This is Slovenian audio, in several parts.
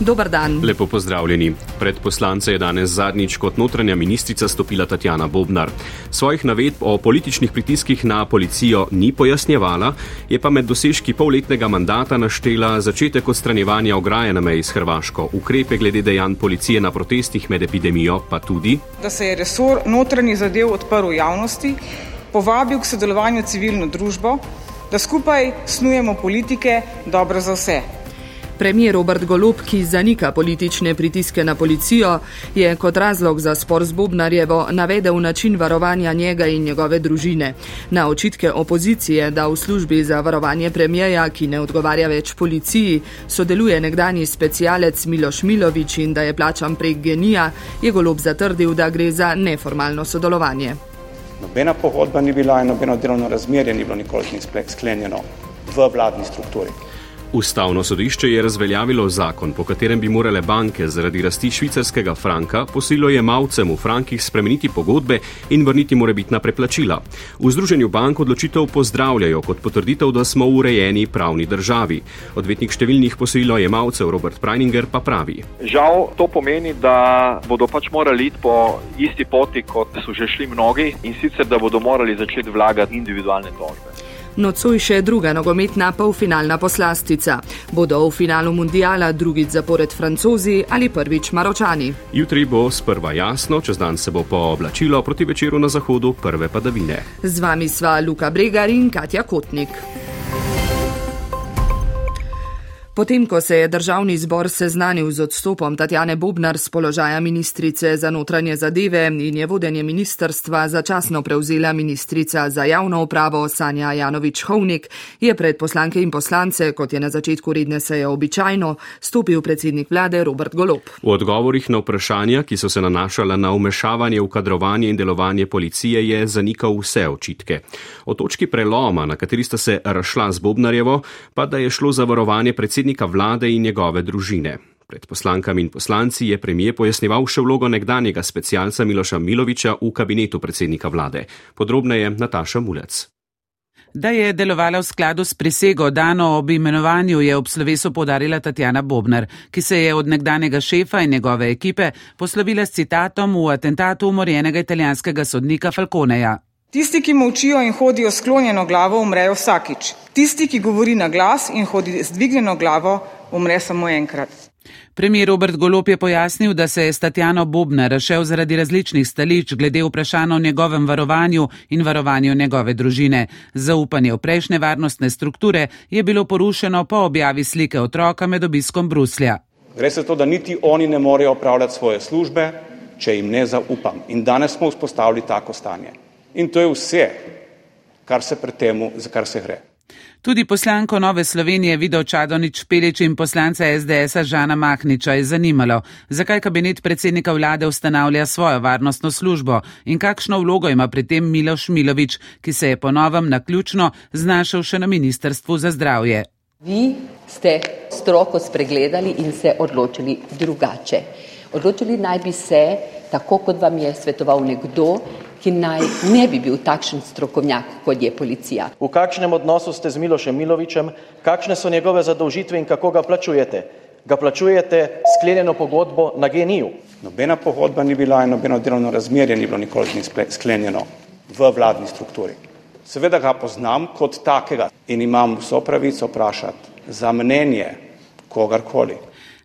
Dobar dan. Lepo pozdravljeni. Pred poslance je danes zadnjič kot notranja ministrica stopila Tatjana Bobnar. Svojih navedb o političnih pritiskih na policijo ni pojasnjevala, je pa med dosežki polletnega mandata naštela začetek odstranjevanja ograje na meji s Hrvaško, ukrepe glede dejanj policije na protestih med epidemijo, pa tudi, da se je resor notranji zadev odprl javnosti, povabil k sodelovanju civilno družbo, da skupaj snujemo politike dobro za vse. Premijer Robert Golob, ki zanika politične pritiske na policijo, je kot razlog za spor z Bobnarjevo navedel način varovanja njega in njegove družine. Na očitke opozicije, da v službi za varovanje premijeja, ki ne odgovarja več policiji, sodeluje nekdani specialec Miloš Milovič in da je plačan prek genija, je Golob zatrdil, da gre za neformalno sodelovanje. Nobena pogodba ni bila in nobeno delovno razmerje ni bilo nikoli sklenjeno v vladni strukturi. Ustavno sodišče je razveljavilo zakon, po katerem bi morale banke zaradi rasti švicarskega franka posilojemalcem v frankih spremeniti pogodbe in vrniti morebitna preplačila. V Združenju bank odločitev pozdravljajo kot potrditev, da smo v urejeni pravni državi. Odvetnik številnih posilojemalcev Robert Preininger pa pravi. Žal to pomeni, da bodo pač morali iti po isti poti, kot so že šli mnogi in sicer, da bodo morali začeti vlagati individualne tožbe. Nocoj še druga nogometna polfinalna poslastica. Bodo v finalu mundiala drugič zapored francozi ali prvič maročani. Jutri bo sprva jasno, čez dan se bo pooblačilo, proti večeru na zahodu prve padavine. Z vami sva Luka Bregar in Katja Kotnik. Potem, ko se je državni zbor seznanil z odstopom Tatjane Bobnar z položaja ministrice za notranje zadeve in je vodenje ministrstva začasno prevzela ministrica za javno upravo Sanja Janovič-Hovnik, je pred poslanke in poslance, kot je na začetku redne seje običajno, stopil predsednik vlade Robert Golop. V odgovorih na vprašanja, ki so se nanašala na umešavanje v kadrovanje in delovanje policije, je zanikal vse očitke. O točki preloma, na kateri sta se rašla z Bobnarjevo, pa da je šlo za varovanje predsednika predsednika vlade in njegove družine. Pred poslankami in poslanci je premije pojasneval še vlogo nekdanjega specialca Miloša Miloviča v kabinetu predsednika vlade. Podrobneje Nataša Mulec. Da je delovala v skladu s prisego dano ob imenovanju, je ob slovesu podarila Tatjana Bobnar, ki se je od nekdanjega šefa in njegove ekipe poslovila s citatom v atentatu umorjenega italijanskega sodnika Falconeja. Tisti, ki molčijo in hodijo sklonjeno glavo, umrejo vsakič. Tisti, ki govori na glas in hodi z dvignjeno glavo, umre samo enkrat. Premijer Robert Golop je pojasnil, da se je s Tatjano Bobner rašel zaradi različnih stališč glede vprašanj o njegovem varovanju in varovanju njegove družine. Zaupanje v prejšnje varnostne strukture je bilo porušeno po objavi slike otroka med obiskom Bruslja. Gre se to, da niti oni ne morejo opravljati svoje službe, če jim ne zaupam. In danes smo vzpostavili tako stanje. In to je vse, kar se pred temu, za kar se gre. Tudi poslanko Nove Slovenije Vido Čadonič Pelič in poslanca SDS-a Žana Mahniča je zanimalo, zakaj kabinet predsednika vlade ustanavlja svojo varnostno službo in kakšno vlogo ima pri tem Miloš Milovič, ki se je ponovem naključno znašel še na Ministrstvu za zdravje. Vi ste stroko spregledali in se odločili drugače. Odločili naj bi se, tako kot vam je svetoval nekdo, ki naj ne bi bil takšen strokovnjak, kot je policija. V kakšnem odnosu ste z Milošem Milovičem, kakšne so njegove zadolžitve in kako ga plačujete? Ga plačujete sklenjeno pogodbo na geniju? Nobena pogodba ni bila in nobeno delovno razmerje ni bilo nikoli sklenjeno v vladni strukturi. Seveda ga poznam kot takega in imam vso pravico vprašati za mnenje kogarkoli.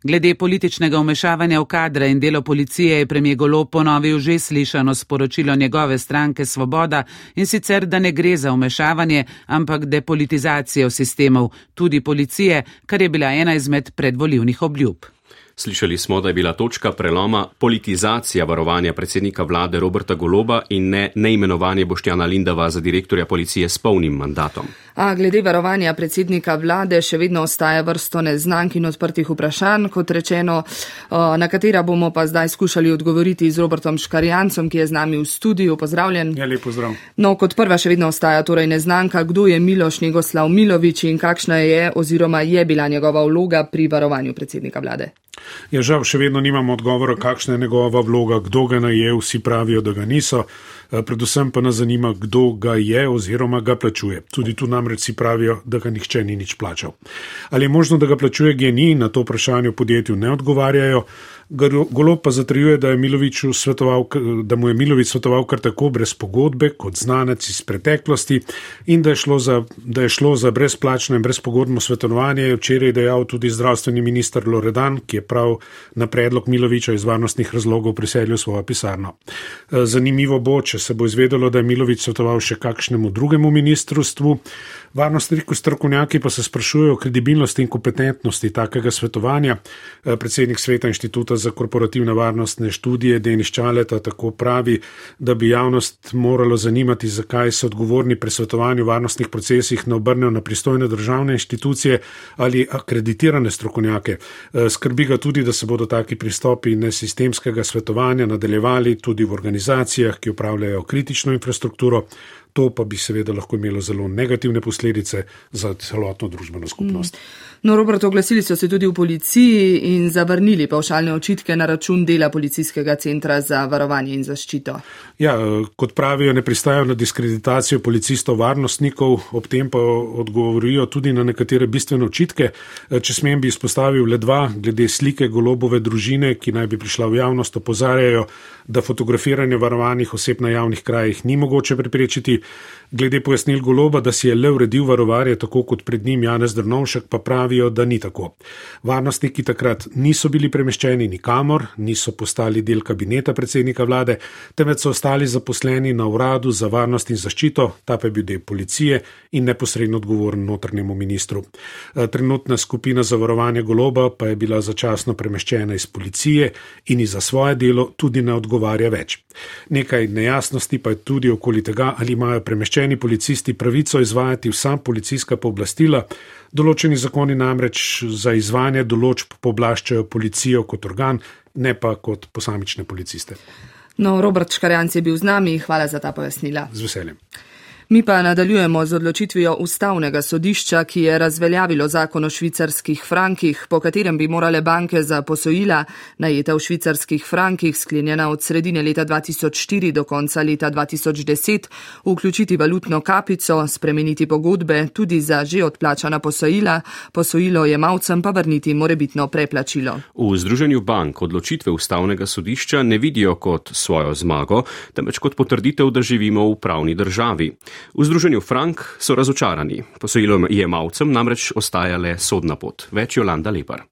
Glede političnega umešavanja v kadre in delo policije je premije Golo ponovil že slišano sporočilo njegove stranke Svoboda in sicer, da ne gre za umešavanje, ampak depolitizacijo sistemov, tudi policije, kar je bila ena izmed predvoljivnih obljub. Slišali smo, da je bila točka preloma politizacija varovanja predsednika vlade Roberta Goloba in ne neimenovanje Boštjana Lindava za direktorja policije s polnim mandatom. A glede varovanja predsednika vlade še vedno ostaja vrsto neznank in odprtih vprašanj, kot rečeno, na katera bomo pa zdaj skušali odgovoriti z Robertom Škarjancem, ki je z nami v studiu. Pozdravljen. Ja, lepo zdrav. No, kot prva še vedno ostaja torej neznanka, kdo je Miloš Njegoslav Milovič in kakšna je oziroma je bila njegova vloga pri varovanju predsednika vlade. Ja, žal, še vedno nimamo odgovora, kakšna je njegova vloga, kdo ga naje, vsi pravijo, da ga niso. Eh, predvsem pa nas zanima, kdo ga je oziroma ga plačuje. Tudi tu namreč si pravijo, da ga nihče ni nič plačal. Ali je možno, da ga plačuje GNI, na to vprašanje v podjetju ne odgovarjajo. Golo pa zatrjuje, da, svetoval, da mu je Milovič svetoval kar tako brez pogodbe, kot znanec iz preteklosti in da je šlo za, da je šlo za brezplačno in brezpogodno svetovanje, je včeraj dejal tudi zdravstveni minister Loredan, ki je prav na predlog Miloviča iz varnostnih razlogov priselil svojo pisarno. Zanimivo bo, če se bo izvedelo, da je Milovič svetoval še kakšnemu drugemu ministrstvu. Varnostni strokovnjaki pa se sprašujejo o kredibilnosti in kompetentnosti takega svetovanja. Eh, predsednik sveta inštituta za korporativne varnostne študije Denis Čaleta tako pravi, da bi javnost moralo zanimati, zakaj se odgovorni pri svetovanju varnostnih procesih ne obrnejo na pristojne državne inštitucije ali akreditirane strokovnjake. Eh, skrbi ga tudi, da se bodo taki pristopi nesistemskega svetovanja nadaljevali tudi v organizacijah, ki upravljajo kritično infrastrukturo. To pa bi seveda lahko imelo zelo negativne posledice za celotno družbeno skupnost. Mm. No, Robert, oglasili so se tudi v policiji in zavrnili pavšalne očitke na račun dela policijskega centra za varovanje in zaščito. Ja, kot pravijo, ne pristajajo na diskreditacijo policistov, varnostnikov, ob tem pa odgovorijo tudi na nekatere bistvene očitke. Če smem, bi izpostavil le dva, glede slike golobove družine, ki naj bi prišla v javnost, opozarjajo, da fotografiranje varovanih oseb na javnih krajih ni mogoče preprečiti. Glede pojasnil goloba, da si je le uredil varovarje, tako kot pred njim Janez Drnovšek, pa pravijo, da ni tako. Varnostniki takrat niso bili premeščeni nikamor, niso postali del kabineta predsednika vlade, temveč so ostali zaposleni na uradu za varnost in zaščito, ta pa je bil del policije in neposredno odgovoren notrnemu ministru. E, trenutna skupina za varovanje goloba pa je bila začasno premeščena iz policije in za svoje delo tudi ne odgovarja več. Nekaj nejasnosti pa je tudi okoli tega, ali imajo premeščeni policisti pravico izvajati vsa policijska pooblastila. Določeni zakoni namreč za izvajanje določb pooblaščajo policijo kot organ, ne pa kot posamične policiste. No, Robert Škarjanc je bil z nami, hvala za ta pojasnila. Z veseljem. Mi pa nadaljujemo z odločitvijo ustavnega sodišča, ki je razveljavilo zakon o švicarskih frankih, po katerem bi morale banke za posojila najeta v švicarskih frankih, sklenjena od sredine leta 2004 do konca leta 2010, vključiti valutno kapico, spremeniti pogodbe tudi za že odplačana posojila, posojilo jemalcem pa vrniti morebitno preplačilo. V Združenju bank odločitve ustavnega sodišča ne vidijo kot svojo zmago, temveč kot potrditev, da živimo v pravni državi. V Združenju Frank so razočarani, posojilom jemalcem namreč ostaja le sodna pot. Več Jolanda Lepar.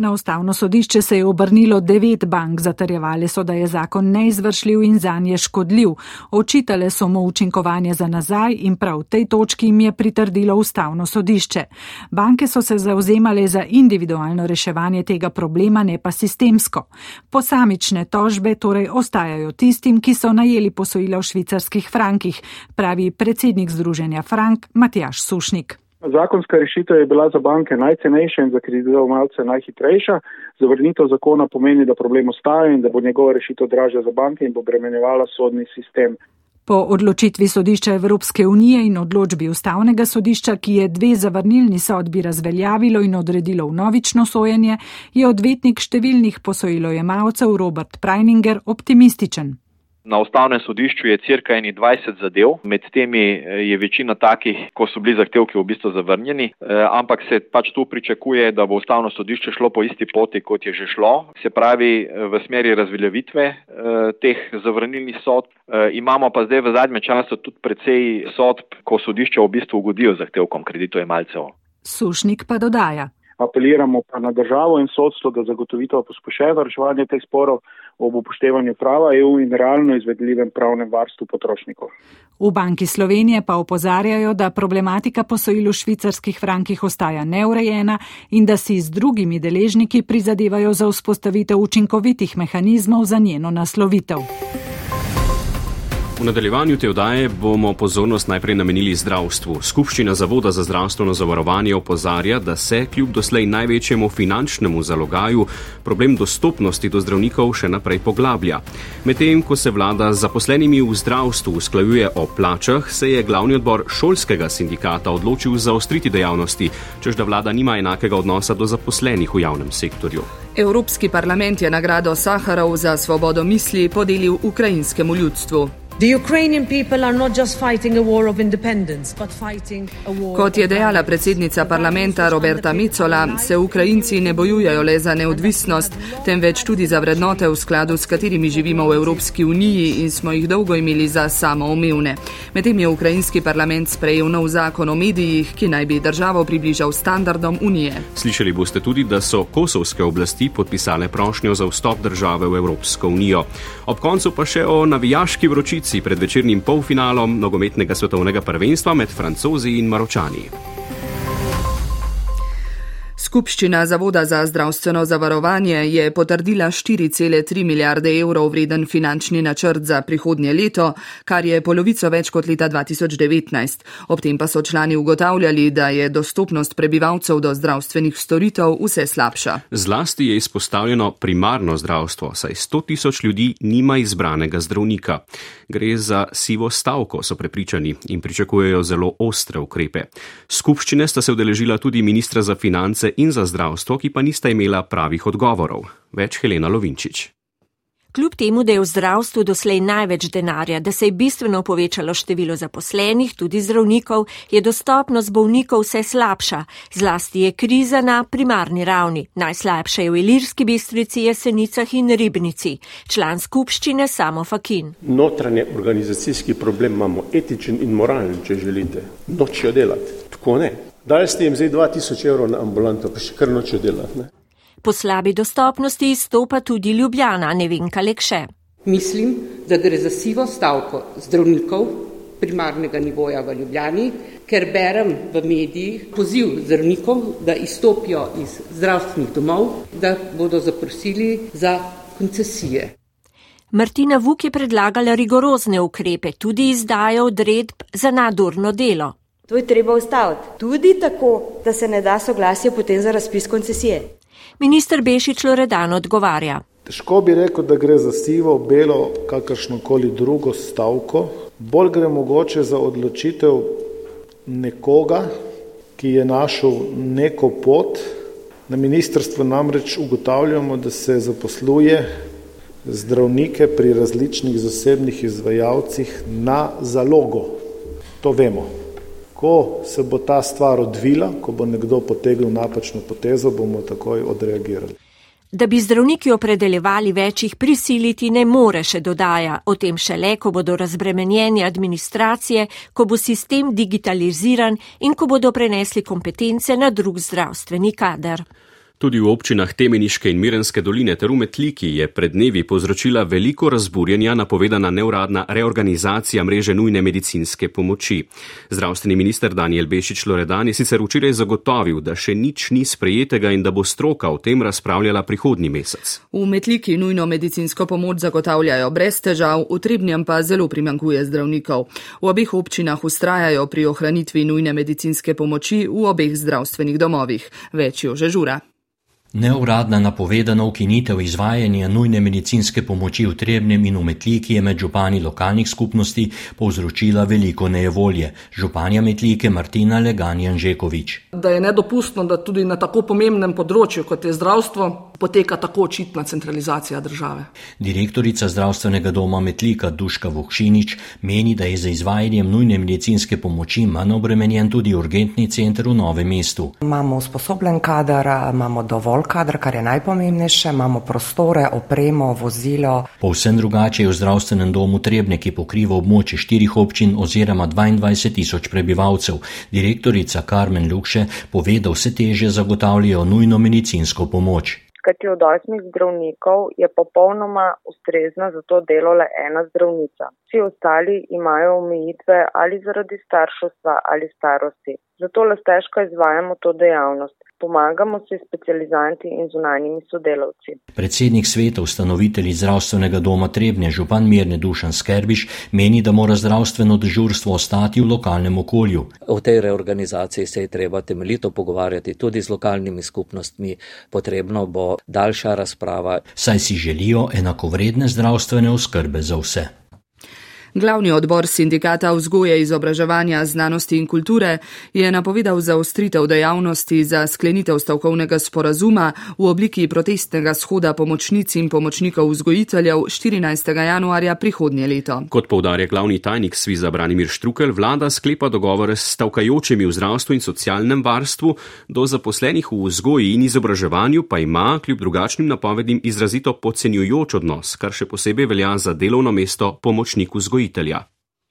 Na ustavno sodišče se je obrnilo devet bank, zatrjevali so, da je zakon neizvršljiv in za nje škodljiv. Očitale so mu učinkovanje za nazaj in prav tej točki jim je pritrdilo ustavno sodišče. Banke so se zauzemale za individualno reševanje tega problema, ne pa sistemsko. Posamične tožbe torej ostajajo tistim, ki so najeli posojila v švicarskih frankih, pravi predsednik Združenja Frank Matjaš Sušnik. Zakonska rešitev je bila za banke najcenejša in za kreditovalce najhitrejša. Zavrnitev zakona pomeni, da problem ostaja in da bo njegova rešitev dražja za banke in bo bremenjevala sodni sistem. Po odločitvi sodišča Evropske unije in odločbi ustavnega sodišča, ki je dve zavrnilni sodbi razveljavilo in odredilo v novično sojenje, je odvetnik številnih posojilojemalcev Robert Preininger optimističen. Na ustavnem sodišču je cirka 21 zadev, med temi eh, je večina takih, ko so bili zahtevki v bistvu zavrnjeni, eh, ampak se pač tu pričakuje, da bo ustavno sodišče šlo po isti poti, kot je že šlo, se pravi eh, v smeri razveljavitve teh zavrnilnih sodb. Imamo pa zdaj v zadnjem času tudi precej sodb, ko sodišče v bistvu ugodijo zahtevkom kreditojemalcev. Sušnik pa dodaja. Apeliramo pa na državo in sodstvo, da zagotovito pospešeno reševanje teh sporov ob upoštevanju prava EU in realno izvedljivem pravnem varstvu potrošnikov. V Banki Slovenije pa opozarjajo, da problematika posojil v švicarskih frankih ostaja neurejena in da si z drugimi deležniki prizadevajo za vzpostavitev učinkovitih mehanizmov za njeno naslovitev. V nadaljevanju te oddaje bomo pozornost najprej namenili zdravstvu. Skupščina Zavoda za zdravstveno zavarovanje opozarja, da se kljub doslej največjemu finančnemu zalogaju problem dostopnosti do zdravnikov še naprej poglablja. Medtem, ko se vlada z zaposlenimi v zdravstvu usklajuje o plačah, se je glavni odbor šolskega sindikata odločil zaostriti dejavnosti, čež da vlada nima enakega odnosa do zaposlenih v javnem sektorju. Evropski parlament je nagrado Saharov za svobodo misli podelil ukrajinskemu ljudstvu. Kot je dejala predsednica parlamenta Roberta Micola, se Ukrajinci ne bojujejo le za neodvisnost, temveč tudi za vrednote, v skladu s katerimi živimo v Evropski uniji in smo jih dolgo imeli za samoumevne. Medtem je ukrajinski parlament sprejel nov zakon o medijih, ki naj bi državo približal standardom unije. Slišali boste tudi, da so kosovske oblasti podpisale prošnjo za vstop države v Evropsko unijo. Ob koncu pa še o navijaški vročici akciji pred večernim polfinalom nogometnega svetovnega prvenstva med Francozi in Maročani. Skupščina Zavoda za zdravstveno zavarovanje je potrdila 4,3 milijarde evrov vreden finančni načrt za prihodnje leto, kar je polovico več kot leta 2019. Ob tem pa so člani ugotavljali, da je dostopnost prebivalcev do zdravstvenih storitev vse slabša. Zlasti je izpostavljeno primarno zdravstvo, saj 100 tisoč ljudi nima izbranega zdravnika. Gre za sivo stavko, so prepričani in pričakujejo zelo ostre ukrepe. Skupščine sta se udeležila tudi ministra za finance in za zdravstvo, ki pa nista imela pravih odgovorov. Več Helena Lovinčič. Kljub temu, da je v zdravstvu doslej največ denarja, da se je bistveno povečalo število zaposlenih, tudi zdravnikov, je dostopnost bolnikov vse slabša. Zlasti je kriza na primarni ravni. Najslabša je v Ilirski bistrici, Jesenicah in Ribnici. Član skupščine Samo Fakin. Notranje organizacijski problem imamo, etičen in moralen, če želite. Nočijo delati. Tako ne. Dali ste jim zdaj 2000 evrov na ambulanto, pa še kar nočejo delati. Ne? Po slabi dostopnosti izstopa tudi Ljubljana, ne vem, kaj še. Mislim, da gre za sivo stavko zdravnikov primarnega nivoja v Ljubljani, ker berem v medijih poziv zdravnikov, da izstopijo iz zdravstvenih domov, da bodo zaprosili za koncesije. Martina Vuk je predlagala rigorozne ukrepe, tudi izdajo odredb za nadurno delo. To je treba ustaviti. Tudi tako, da se ne da soglasje potem za razpis koncesije. Ministr Bešič Loredan odgovarja. Težko bi rekel, da gre za sivo, belo, kakršno koli drugo stavko. Bolj gre mogoče za odločitev nekoga, ki je našel neko pot. Na ministrstvu namreč ugotavljamo, da se zaposluje zdravnike pri različnih zasebnih izvajalcih na zalogo. To vemo. Ko se bo ta stvar odvila, ko bo nekdo potegnil napačno potezo, bomo takoj odreagirali. Da bi zdravniki opredeljevali večjih prisiliti, ne more še dodaja. O tem šele, ko bodo razbremenjeni administracije, ko bo sistem digitaliziran in ko bodo prenesli kompetence na drug zdravstveni kader. Tudi v občinah Temeniške in Mirenske doline ter umetliki je pred dnevi povzročila veliko razburjenja napovedana neuradna reorganizacija mreže nujne medicinske pomoči. Zdravstveni minister Daniel Bešič Loredan je sicer včeraj zagotovil, da še nič ni sprejetega in da bo stroka o tem razpravljala prihodnji mesec. V umetliki nujno medicinsko pomoč zagotavljajo brez težav, v Trebnjem pa zelo primankuje zdravnikov. V obeh občinah ustrajajo pri ohranitvi nujne medicinske pomoči v obeh zdravstvenih domovih. Več jo že žura. Neuradna napovedana ukinitev izvajanja nujne medicinske pomoči v Trebnem in umetliki je med župani lokalnih skupnosti povzročila veliko nejevolje. Županja metlike Martina Leganjan Žekovič. Da je nedopustno, da tudi na tako pomembnem področju, kot je zdravstvo, poteka tako očitna centralizacija države. Direktorica zdravstvenega doma Metlika Duška Vokšinič meni, da je za izvajanjem nujne medicinske pomoči manj obremenjen tudi urgentni center v Novem mestu. Imamo usposobljen kader, imamo dovolj kader, kar je najpomembnejše, imamo prostore, opremo, vozilo. Povsem drugače je v zdravstvenem domu Trebne, ki pokriva območje štirih občin oziroma 22 tisoč prebivalcev. Direktorica Karmen Lukše pove, da vse teže zagotavljajo nujno medicinsko pomoč kajti od osmih zdravnikov je popolnoma ustrezna za to delo le ena zdravnica. Vsi ostali imajo omejitve ali zaradi starševstva ali starosti. Zato le težko izvajamo to dejavnost. Pomagamo si specializanti in zunanjimi sodelavci. Predsednik sveta ustanovitelji zdravstvenega doma Trebnje, župan Mirne Dušan Skerbiš, meni, da mora zdravstveno dežurstvo ostati v lokalnem okolju. O tej reorganizaciji se je treba temeljito pogovarjati tudi z lokalnimi skupnostmi. Potrebno bo daljša razprava. Saj si želijo enakovredne zdravstvene oskrbe za vse. Glavni odbor sindikata vzgoje, izobraževanja, znanosti in kulture je napovedal zaostritev dejavnosti za sklenitev stavkovnega sporazuma v obliki protestnega shoda pomočnic in pomočnikov vzgojiteljev 14. januarja prihodnje leto. Kot povdarja glavni tajnik Sviza Branimir Štrukel, vlada sklepa dogovore s stavkajočimi v zdravstvu in socialnem varstvu, do zaposlenih v vzgoji in izobraževanju pa ima kljub drugačnim napovedim izrazito podcenjujoč odnos, kar še posebej velja za delovno mesto pomočnik vzgojiteljev vzgojitelja.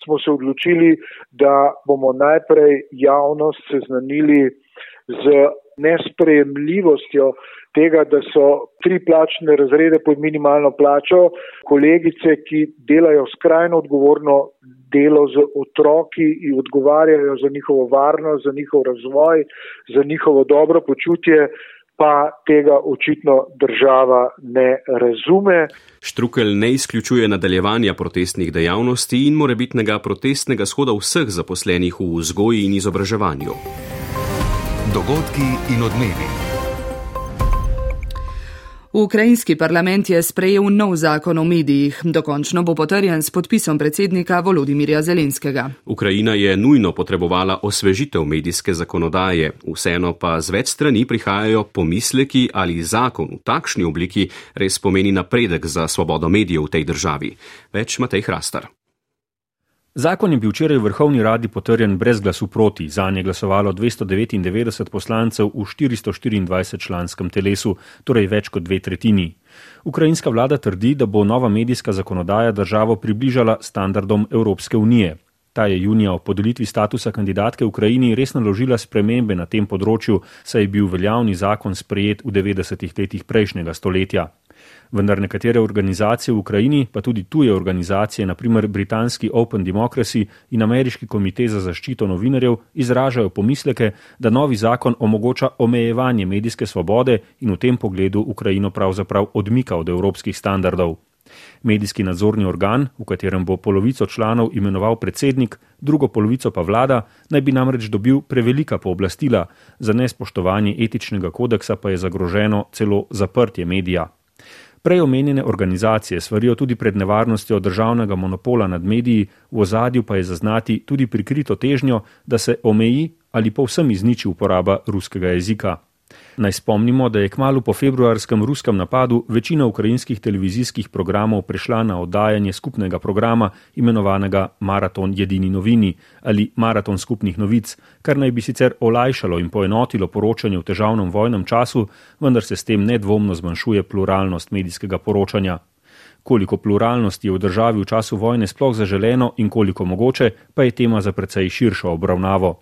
Smo se odločili, da bomo najprej javnost seznanili z nesprejemljivostjo tega, da so tri plačne razrede pod minimalno plačo, kolegice, ki delajo skrajno odgovorno delo z otroki in odgovarjajo za njihovo varnost, za njihov razvoj, za njihovo dobro počutje, pa tega očitno država ne razume. Štrukel ne izključuje nadaljevanja protestnih dejavnosti in morebitnega protestnega shoda vseh zaposlenih v vzgoji in izobraževanju. Dogodki in odmevi. Ukrajinski parlament je sprejel nov zakon o medijih. Dokončno bo potrjen s podpisom predsednika Volodimirja Zelenskega. Ukrajina je nujno potrebovala osvežitev medijske zakonodaje, vseeno pa z več strani prihajajo pomisleki, ali zakon v takšni obliki res pomeni napredek za svobodo medijev v tej državi. Več Matej Hrastar. Zakon je bil včeraj v vrhovni radi potrjen brez glasu proti, za nje glasovalo 299 poslancev v 424 članskem telesu, torej več kot dve tretjini. Ukrajinska vlada trdi, da bo nova medijska zakonodaja državo približala standardom Evropske unije. Ta je junija o podelitvi statusa kandidatke Ukrajini res naložila spremembe na tem področju, saj je bil veljavni zakon sprejet v 90-ih letih prejšnjega stoletja vendar nekatere organizacije v Ukrajini, pa tudi tuje organizacije, naprimer britanski Open Democracy in ameriški komitej za zaščito novinarjev, izražajo pomisleke, da novi zakon omogoča omejevanje medijske svobode in v tem pogledu Ukrajino pravzaprav odmika od evropskih standardov. Medijski nadzorni organ, v katerem bo polovico članov imenoval predsednik, drugo polovico pa vlada, naj bi namreč dobil prevelika pooblastila, za nespoštovanje etičnega kodeksa pa je zagroženo celo zaprtje medija. Prej omenjene organizacije svarijo tudi pred nevarnostjo državnega monopola nad mediji, v ozadju pa je zaznati tudi prikrito težnjo, da se omeji ali povsem izniči uporaba ruskega jezika. Naj spomnimo, da je kmalo po februarskem ruskem napadu večina ukrajinskih televizijskih programov prešla na oddajanje skupnega programa imenovanega Maraton jedini novini ali Maraton skupnih novic, kar naj bi sicer olajšalo in poenotilo poročanje v težavnem vojnem času, vendar se s tem nedvomno zmanjšuje pluralnost medijskega poročanja. Koliko pluralnosti je v državi v času vojne sploh zaželeno in koliko mogoče, pa je tema za precej širšo obravnavo.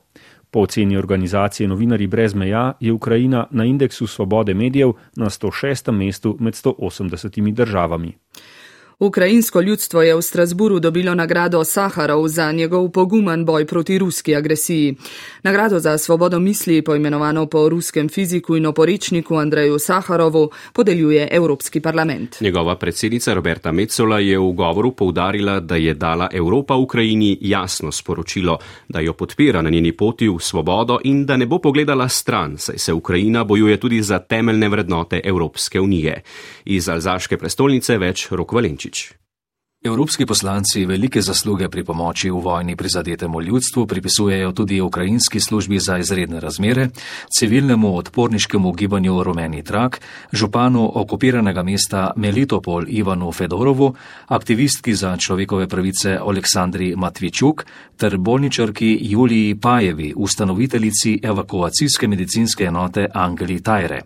Po oceni organizacije Novinari brez meja je Ukrajina na indeksu svobode medijev na 106. mestu med 180 državami. Ukrajinsko ljudstvo je v Strasburu dobilo nagrado Saharov za njegov pogumen boj proti ruski agresiji. Nagrado za svobodo misli, poimenovano po ruskem fiziku in oporečniku Andreju Saharovu, podeljuje Evropski parlament. Njegova predsednica Roberta Metzola je v govoru poudarila, da je dala Evropa Ukrajini jasno sporočilo, da jo podpira na njeni poti v svobodo in da ne bo pogledala stran, saj se Ukrajina bojuje tudi za temeljne vrednote Evropske unije. Iz alzaške prestolnice več Rok Valenčič. Evropski poslanci velike zasluge pri pomoči v vojni prizadetemu ljudstvu pripisujejo tudi Ukrajinski službi za izredne razmere, civilnemu odporniškemu gibanju Rumeni Trak, županu okupiranega mesta Melitopol Ivanu Fedorovu, aktivistki za človekove pravice Aleksandri Matvičuk ter bolničarki Juliji Pajevi, ustanoviteljici evakuacijske medicinske enote Angeli Tajre.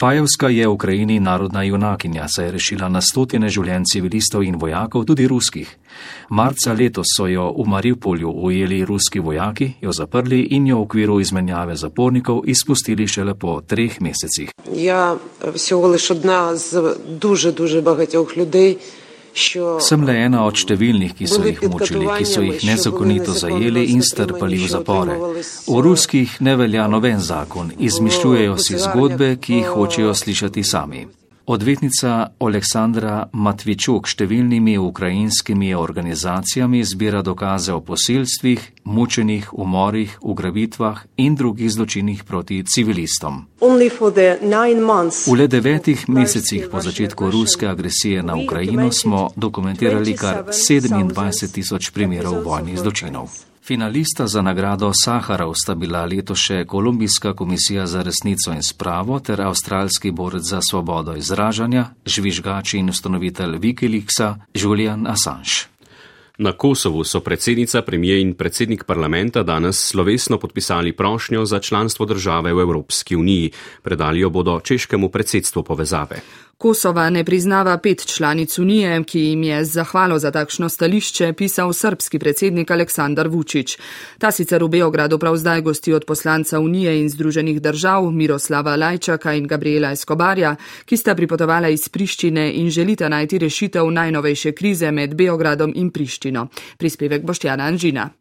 Pajevska je v Ukrajini narodna junakinja, saj je rešila na stotine življenj civilistov in vojakov, tudi ruskih. Marca letos so jo v Mariupolju ujeli ruski vojaki, jo zaprli in jo v okviru izmenjave zapornikov izpustili šele po treh mesecih. Ja, всього лиш одна з дуже дуже багатьох людей. Sem le ena od številnih, ki so jih mučili, ki so jih nezakonito zajeli in strpali v zapore. V ruskih ne velja noben zakon, izmišljujejo si zgodbe, ki jih hočejo slišati sami. Odvetnica Aleksandra Matvičuk številnimi ukrajinskimi organizacijami zbira dokaze o posilstvih, mučenih, umorih, ugrabitvah in drugih zločinih proti civilistom. V le devetih mesecih po začetku ruske agresije na Ukrajino smo dokumentirali kar 27 tisoč primerov vojnih zločinov. Finalista za nagrado Saharov sta bila leto še Kolumbijska komisija za resnico in spravo ter avstralski borec za svobodo izražanja, žvižgač in ustanovitelj Wikileaksa Julian Assange. Na Kosovu so predsednica, premije in predsednik parlamenta danes slovesno podpisali prošnjo za članstvo države v Evropski uniji. Predali jo bodo češkemu predsedstvu povezave. Kosova ne priznava pet članic Unije, ki jim je zahvalo za takšno stališče pisal srpski predsednik Aleksandar Vučić. Ta sicer v Beogradu prav zdaj gosti od poslanca Unije in Združenih držav Miroslava Lajčaka in Gabriela Escobarja, ki sta pripotovala iz Prištine in želita najti rešitev najnovejše krize med Beogradom in Prištino. Prispevek Boštjana Anžina.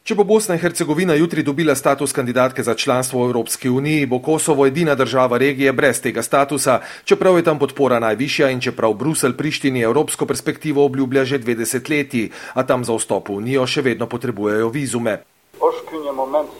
Če bo Bosna in Hercegovina jutri dobila status kandidatke za članstvo v Evropski uniji, bo Kosovo edina država regije brez tega statusa, čeprav je tam podpora najvišja in čeprav Brusel Prištini evropsko perspektivo obljublja že dve desetletji, a tam za vstop v unijo še vedno potrebujejo vizume. Oškrinje moment historik prdanih.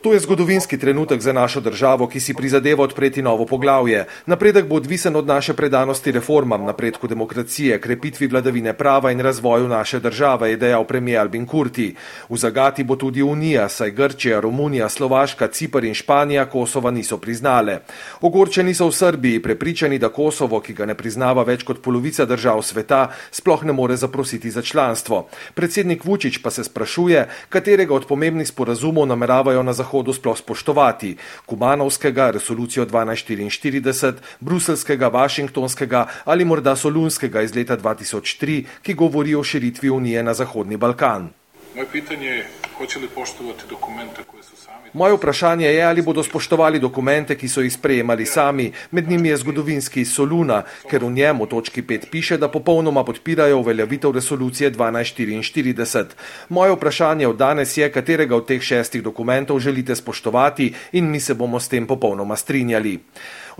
To je zgodovinski trenutek za našo državo, ki si prizadeva odpreti novo poglavje. Napredek bo odvisen od naše predanosti reformam, napredku demokracije, krepitvi vladavine prava in razvoju naše države, je dejal premijer Albin Kurti. V zagati bo tudi Unija, saj Grčija, Romunija, Slovaška, Cipr in Španija Kosova niso priznale. Ogorčeni so v Srbiji prepričani, da Kosovo, ki ga ne priznava več kot polovica držav sveta, sploh ne more zaprositi za članstvo. Predsednik Vučić pa se sprašuje, katerega od pomembnih sporazumov nameravajo na zahodu Zahodu sploh spoštovati, Kumanovskega, resolucijo 1244, bruselskega, vašingtonskega ali morda solunskega iz leta 2003, ki govori o širitvi Unije na Zahodni Balkan. Moje pitanje je, hoče li poštovati dokumente, koje so. Moje vprašanje je, ali bodo spoštovali dokumente, ki so jih sprejemali sami. Med njimi je zgodovinski Soluna, ker v njem v točki 5 piše, da popolnoma podpirajo uveljavitev resolucije 1244. Moje vprašanje od danes je, katerega od teh šestih dokumentov želite spoštovati in mi se bomo s tem popolnoma strinjali.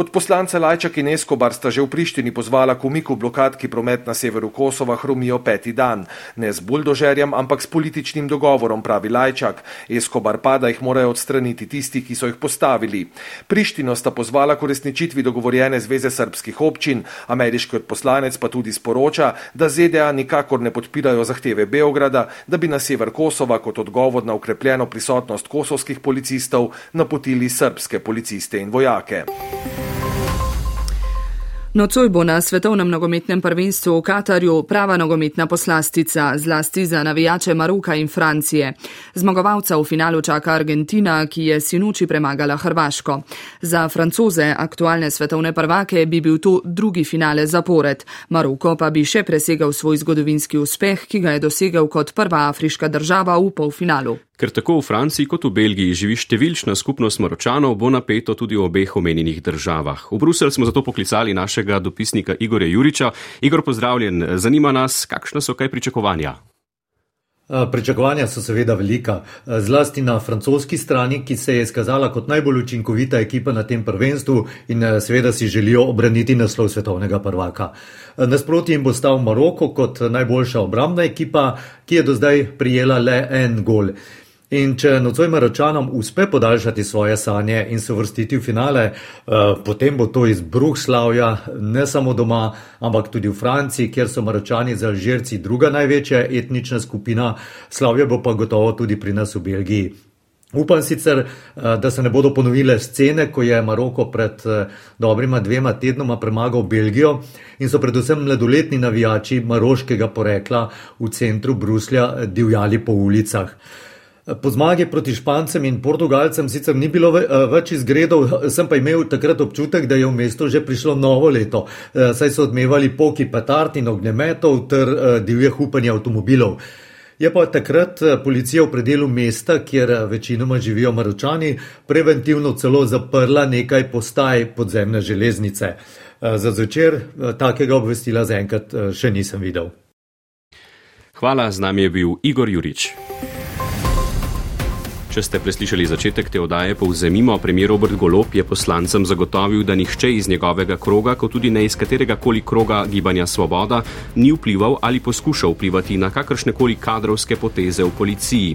Od poslanca Lajčak in Eskobar sta že v Prištini pozvala k umiku blokad, ki promet na severu Kosova hrumijo peti dan. Ne z buldožerjem, ampak s političnim dogovorom, pravi Lajčak. Eskobar pa, da jih morajo odstraniti tisti, ki so jih postavili. Prištino sta pozvala k uresničitvi dogovorjene zveze srpskih občin, ameriški odposlanec pa tudi sporoča, da ZDA nikakor ne podpirajo zahteve Beograda, da bi na sever Kosova kot odgovor na ukrepljeno prisotnost kosovskih policistov napotili srpske policiste in vojake. Nocoj bo na svetovnem nogometnem prvenstvu v Katarju prava nogometna poslastica, zlasti za navijače Maroka in Francije. Zmagovalca v finalu čaka Argentina, ki je sinuči premagala Hrvaško. Za francoze, aktualne svetovne prvake, bi bil to drugi finale zapored. Maroko pa bi še presegal svoj zgodovinski uspeh, ki ga je dosegel kot prva afriška država v polfinalu. Ker tako v Franciji kot v Belgiji živi številčna skupnost Maročanov, bo napeto tudi v obeh omenjenih državah. V Bruselj smo zato poklicali našega dopisnika Igorja Juriča. Igor, pozdravljen. Zanima nas, kakšna so kaj pričakovanja? Pričakovanja so seveda velika, zlasti na francoski strani, ki se je izkazala kot najbolj učinkovita ekipa na tem prvenstvu in seveda si želijo obraniti naslov svetovnega prvaka. Nasproti jim bo stal Maroko kot najboljša obrambna ekipa, ki je do zdaj prijela le en gol. In če nocoj Maročanom uspe podaljšati svoje sanje in se vrstiti v finale, eh, potem bo to izbruh slavja ne samo doma, ampak tudi v Franciji, kjer so Maročani za Alžirci druga največja etnična skupina, slavje bo pa gotovo tudi pri nas v Belgiji. Upam sicer, eh, da se ne bodo ponovile scene, ko je Maroko pred eh, dobrima dvema tednoma premagal Belgijo in so predvsem mladoletni navijači maroškega porekla v centru Bruslja divjali po ulicah. Po zmagi proti Špancem in Portugalcem sicer ni bilo eh, več izgredov, sem pa imel takrat občutek, da je v mestu že prišlo novo leto, eh, saj so odmevali poki petard in ognjemetov ter eh, divje hupanje avtomobilov. Je pa takrat policija v predelu mesta, kjer večinoma živijo maročani, preventivno celo zaprla nekaj postaj podzemne železnice. Za zvečer takega obvestila zaenkrat še nisem videl. Hvala, z nami je bil Igor Jurič. Če ste preslišali začetek te oddaje, povzemimo, premijer Robert Golop je poslancem zagotovil, da nihče iz njegovega kroga, kot tudi ne iz katerega koli kroga gibanja Svoboda, ni vplival ali poskušal vplivati na kakršne koli kadrovske poteze v policiji.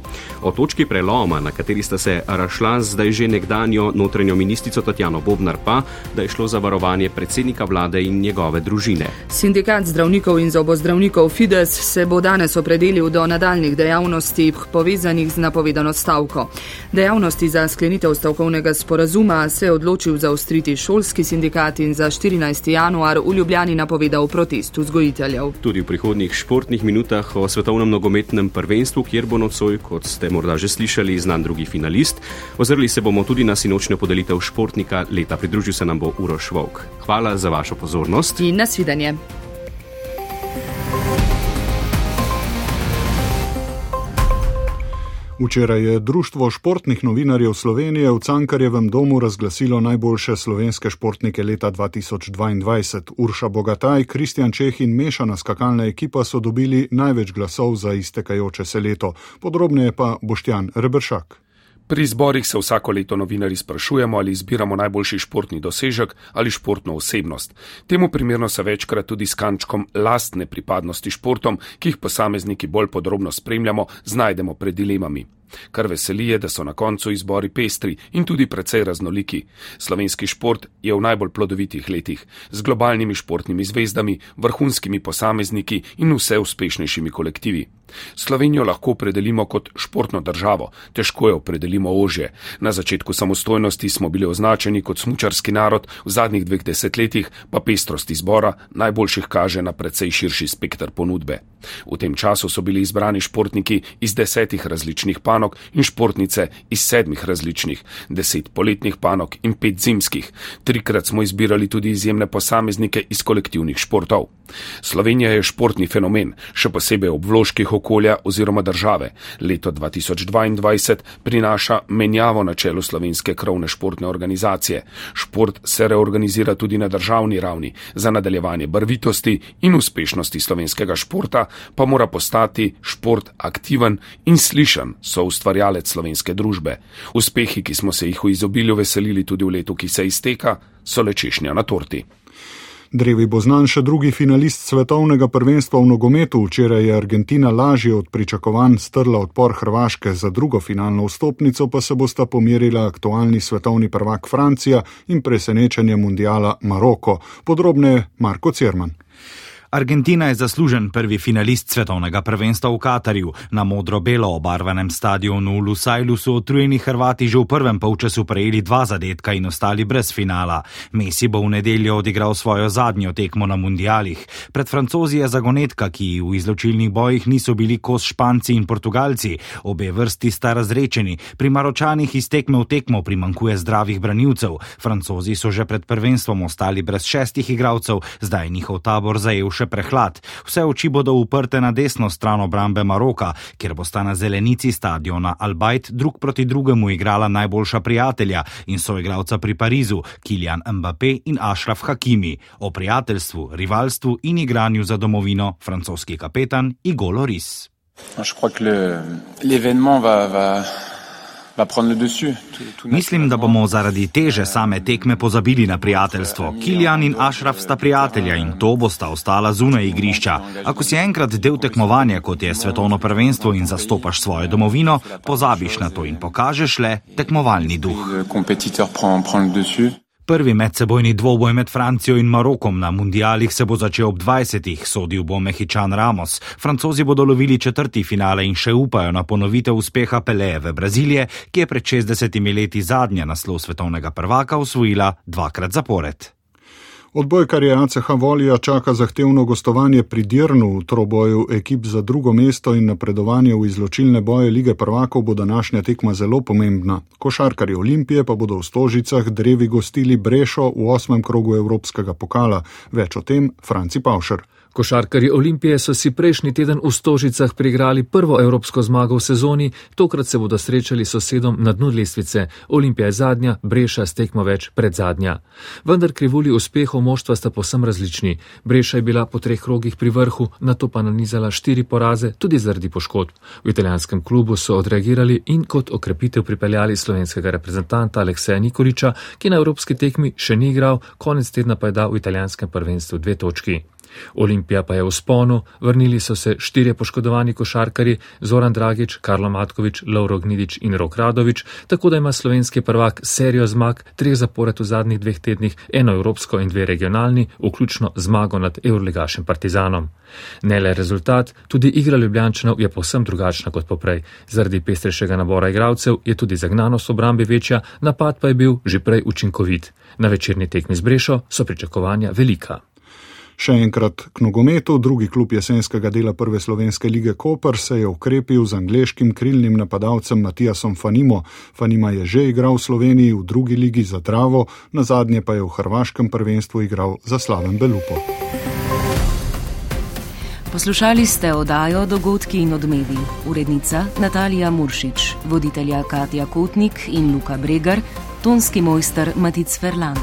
O točki preloma, na kateri sta se rašla zdaj že nekdanjo notranjo ministrico Tatjano Bobnar, pa da je šlo za varovanje predsednika vlade in njegove družine. Sindikat zdravnikov in zobozdravnikov Fides se bo danes opredelil do nadaljnih dejavnosti povezanih z napovedano stavko. Dejavnosti za sklenitev stavkovnega sporazuma se je odločil zaostriti šolski sindikat in za 14. januar v Ljubljani napovedal protest vzgojiteljev. Tudi v prihodnjih športnih minutah o svetovnem nogometnem prvenstvu, kjer bo nocoj, kot ste morda že slišali, znan drugi finalist. Ozrli se bomo tudi na sinočne podelitev športnika leta. Pridružil se nam bo Uroš Vok. Hvala za vašo pozornost in nasvidenje. Včeraj je Društvo športnih novinarjev Slovenije v Cankarjevem domu razglasilo najboljše slovenske športnike leta 2022. Urša Bogataj, Kristjan Čeh in mešana skakalna ekipa so dobili največ glasov za iztekajoče se leto. Podrobneje pa Boštjan Rebršak. Pri izborih se vsako leto novinari sprašujemo, ali izbiramo najboljši športni dosežek ali športno osebnost. Temu primerno se večkrat tudi s kančkom lastne pripadnosti športom, ki jih posamezniki bolj podrobno spremljamo, znajdemo pred dilemami. Kar veseli je, da so na koncu izbori pestri in tudi precej raznoliki. Slovenski šport je v najbolj plodovitih letih, z globalnimi športnimi zvezdami, vrhunskimi posamezniki in vse uspešnejšimi kolektivi. Slovenijo lahko opredelimo kot športno državo, težko jo opredelimo ožje. Na začetku samostojnosti smo bili označeni kot smučarski narod, v zadnjih dveh desetletjih pa pestrost izbora najboljših kaže na precej širši spektr ponudbe. V tem času so bili izbrani športniki iz desetih različnih panog, panog in športnice iz sedmih različnih, deset poletnih panog in pet zimskih. Trikrat smo izbirali tudi izjemne posameznike iz kolektivnih športov. Slovenija je športni fenomen, še posebej ob vložkih okolja oziroma države. Leto 2022 prinaša menjavo na čelu slovenske krovne športne organizacije. Šport se reorganizira tudi na državni ravni. Za nadaljevanje barvitosti in uspešnosti slovenskega športa pa mora postati šport aktiven in slišen, so ustvarjalec slovenske družbe. Uspehi, ki smo se jih v izobilju veselili tudi v letu, ki se izteka, so lečešnja na torti. Drevi bo znan še drugi finalist svetovnega prvenstva v nogometu. Včeraj je Argentina lažje od pričakovanj strla odpor Hrvaške za drugo finalno vstopnico, pa se bosta pomirila aktualni svetovni prvak Francija in presenečenje mundiala Maroko. Podrobneje Marko Cerman. Argentina je zaslužen prvi finalist svetovnega prvenstva v Katarju. Na modro-belo obarvanem stadionu v Lusajlu so otrujeni Hrvati že v prvem polčasu prejeli dva zadetka in ostali brez finala. Messi bo v nedeljo odigral svojo zadnjo tekmo na mundialih. Pred francozi je zagonetka, ki v izločilnih bojih niso bili kos Španci in Portugalci. Obe vrsti sta razrečeni. Pri Maročanih iz tekme v tekmo primankuje zdravih branilcev. Francozi so že pred prvenstvom ostali brez šestih igralcev, zdaj njihov tabor zajel še še prehlad. Vse oči bodo uprte na desno stran obrambe Maroka, kjer bosta na zelenici stadiona Albajt drug proti drugemu igrala najboljša prijatelja in soigralca pri Parizu, Kilian Mbappé in Ashraf Hakimi. O prijateljstvu, rivalstvu in igranju za domovino francoski kapetan Igor Loris. Je crois que l'événement va, va, Mislim, da bomo zaradi teže same tekme pozabili na prijateljstvo. Kiljan in Ašraf sta prijatelja in to bosta ostala zunaj igrišča. Ako si enkrat del tekmovanja, kot je svetovno prvenstvo in zastopaš svojo domovino, pozabiš na to in pokažeš le tekmovalni duh. Prvi medsebojni dvoboj med Francijo in Marokom na mundialih se bo začel ob 20. sodil bo Mehičan Ramos. Francozi bodo lovili četrti finale in še upajo na ponovitev uspeha Pelejeve Brazilije, ki je pred 60 leti zadnja naslov svetovnega prvaka osvojila dvakrat zapored. Odbojkarje ACH Volija čaka zahtevno gostovanje pri Dirnu v troboju ekip za drugo mesto in napredovanje v izločilne boje lige prvakov bo današnja tekma zelo pomembna. Košarkarji Olimpije pa bodo v Stožicah drevi gostili Brešo v osmem krogu Evropskega pokala. Več o tem Franci Pavšer. Košarkari Olimpije so si prejšnji teden v Stožicah prigrali prvo evropsko zmago v sezoni, tokrat se bodo srečali sosedom na dnu lestvice. Olimpija je zadnja, Breša stekmo več pred zadnja. Vendar krivuli uspehov moštva sta posem različni. Breša je bila po treh krogih pri vrhu, na to pa nanizala štiri poraze, tudi zaradi poškodb. V italijanskem klubu so odreagirali in kot okrepitev pripeljali slovenskega reprezentanta Alekseja Nikoliča, ki na evropski tekmi še ni igral, konec tedna pa je dal v italijanskem prvenstvu dve točki. Olimpija pa je v sponu, vrnili so se štirje poškodovani košarkari Zoran Dragič, Karlo Matkovič, Lauro Gnidič in Rok Radovič, tako da ima slovenski prvak serijo zmag, treh zapored v zadnjih dveh tednih, eno evropsko in dve regionalni, vključno zmago nad Euroligašem Partizanom. Ne le rezultat, tudi igra Ljubljančanov je povsem drugačna kot poprej. Zaradi pestrejšega nabora igralcev je tudi zagnanost obrambe večja, napad pa je bil že prej učinkovit. Na večerni tekmi z Brešo so pričakovanja velika. Še enkrat k nogometu, drugi klub jesenskega dela Prve slovenske lige Koper se je ukrepil z angliškim krilnim napadalcem Matijasom Fanimo. Fanima je že igral v Sloveniji v drugi ligi za Dravo, na zadnje pa je v hrvaškem prvenstvu igral za Slaven Belupo. Poslušali ste oddajo Dogodki in odmedi. Urednica Natalija Muršič, voditelja Katja Kotnik in Luka Bregar, tonski mojster Matic Ferlan.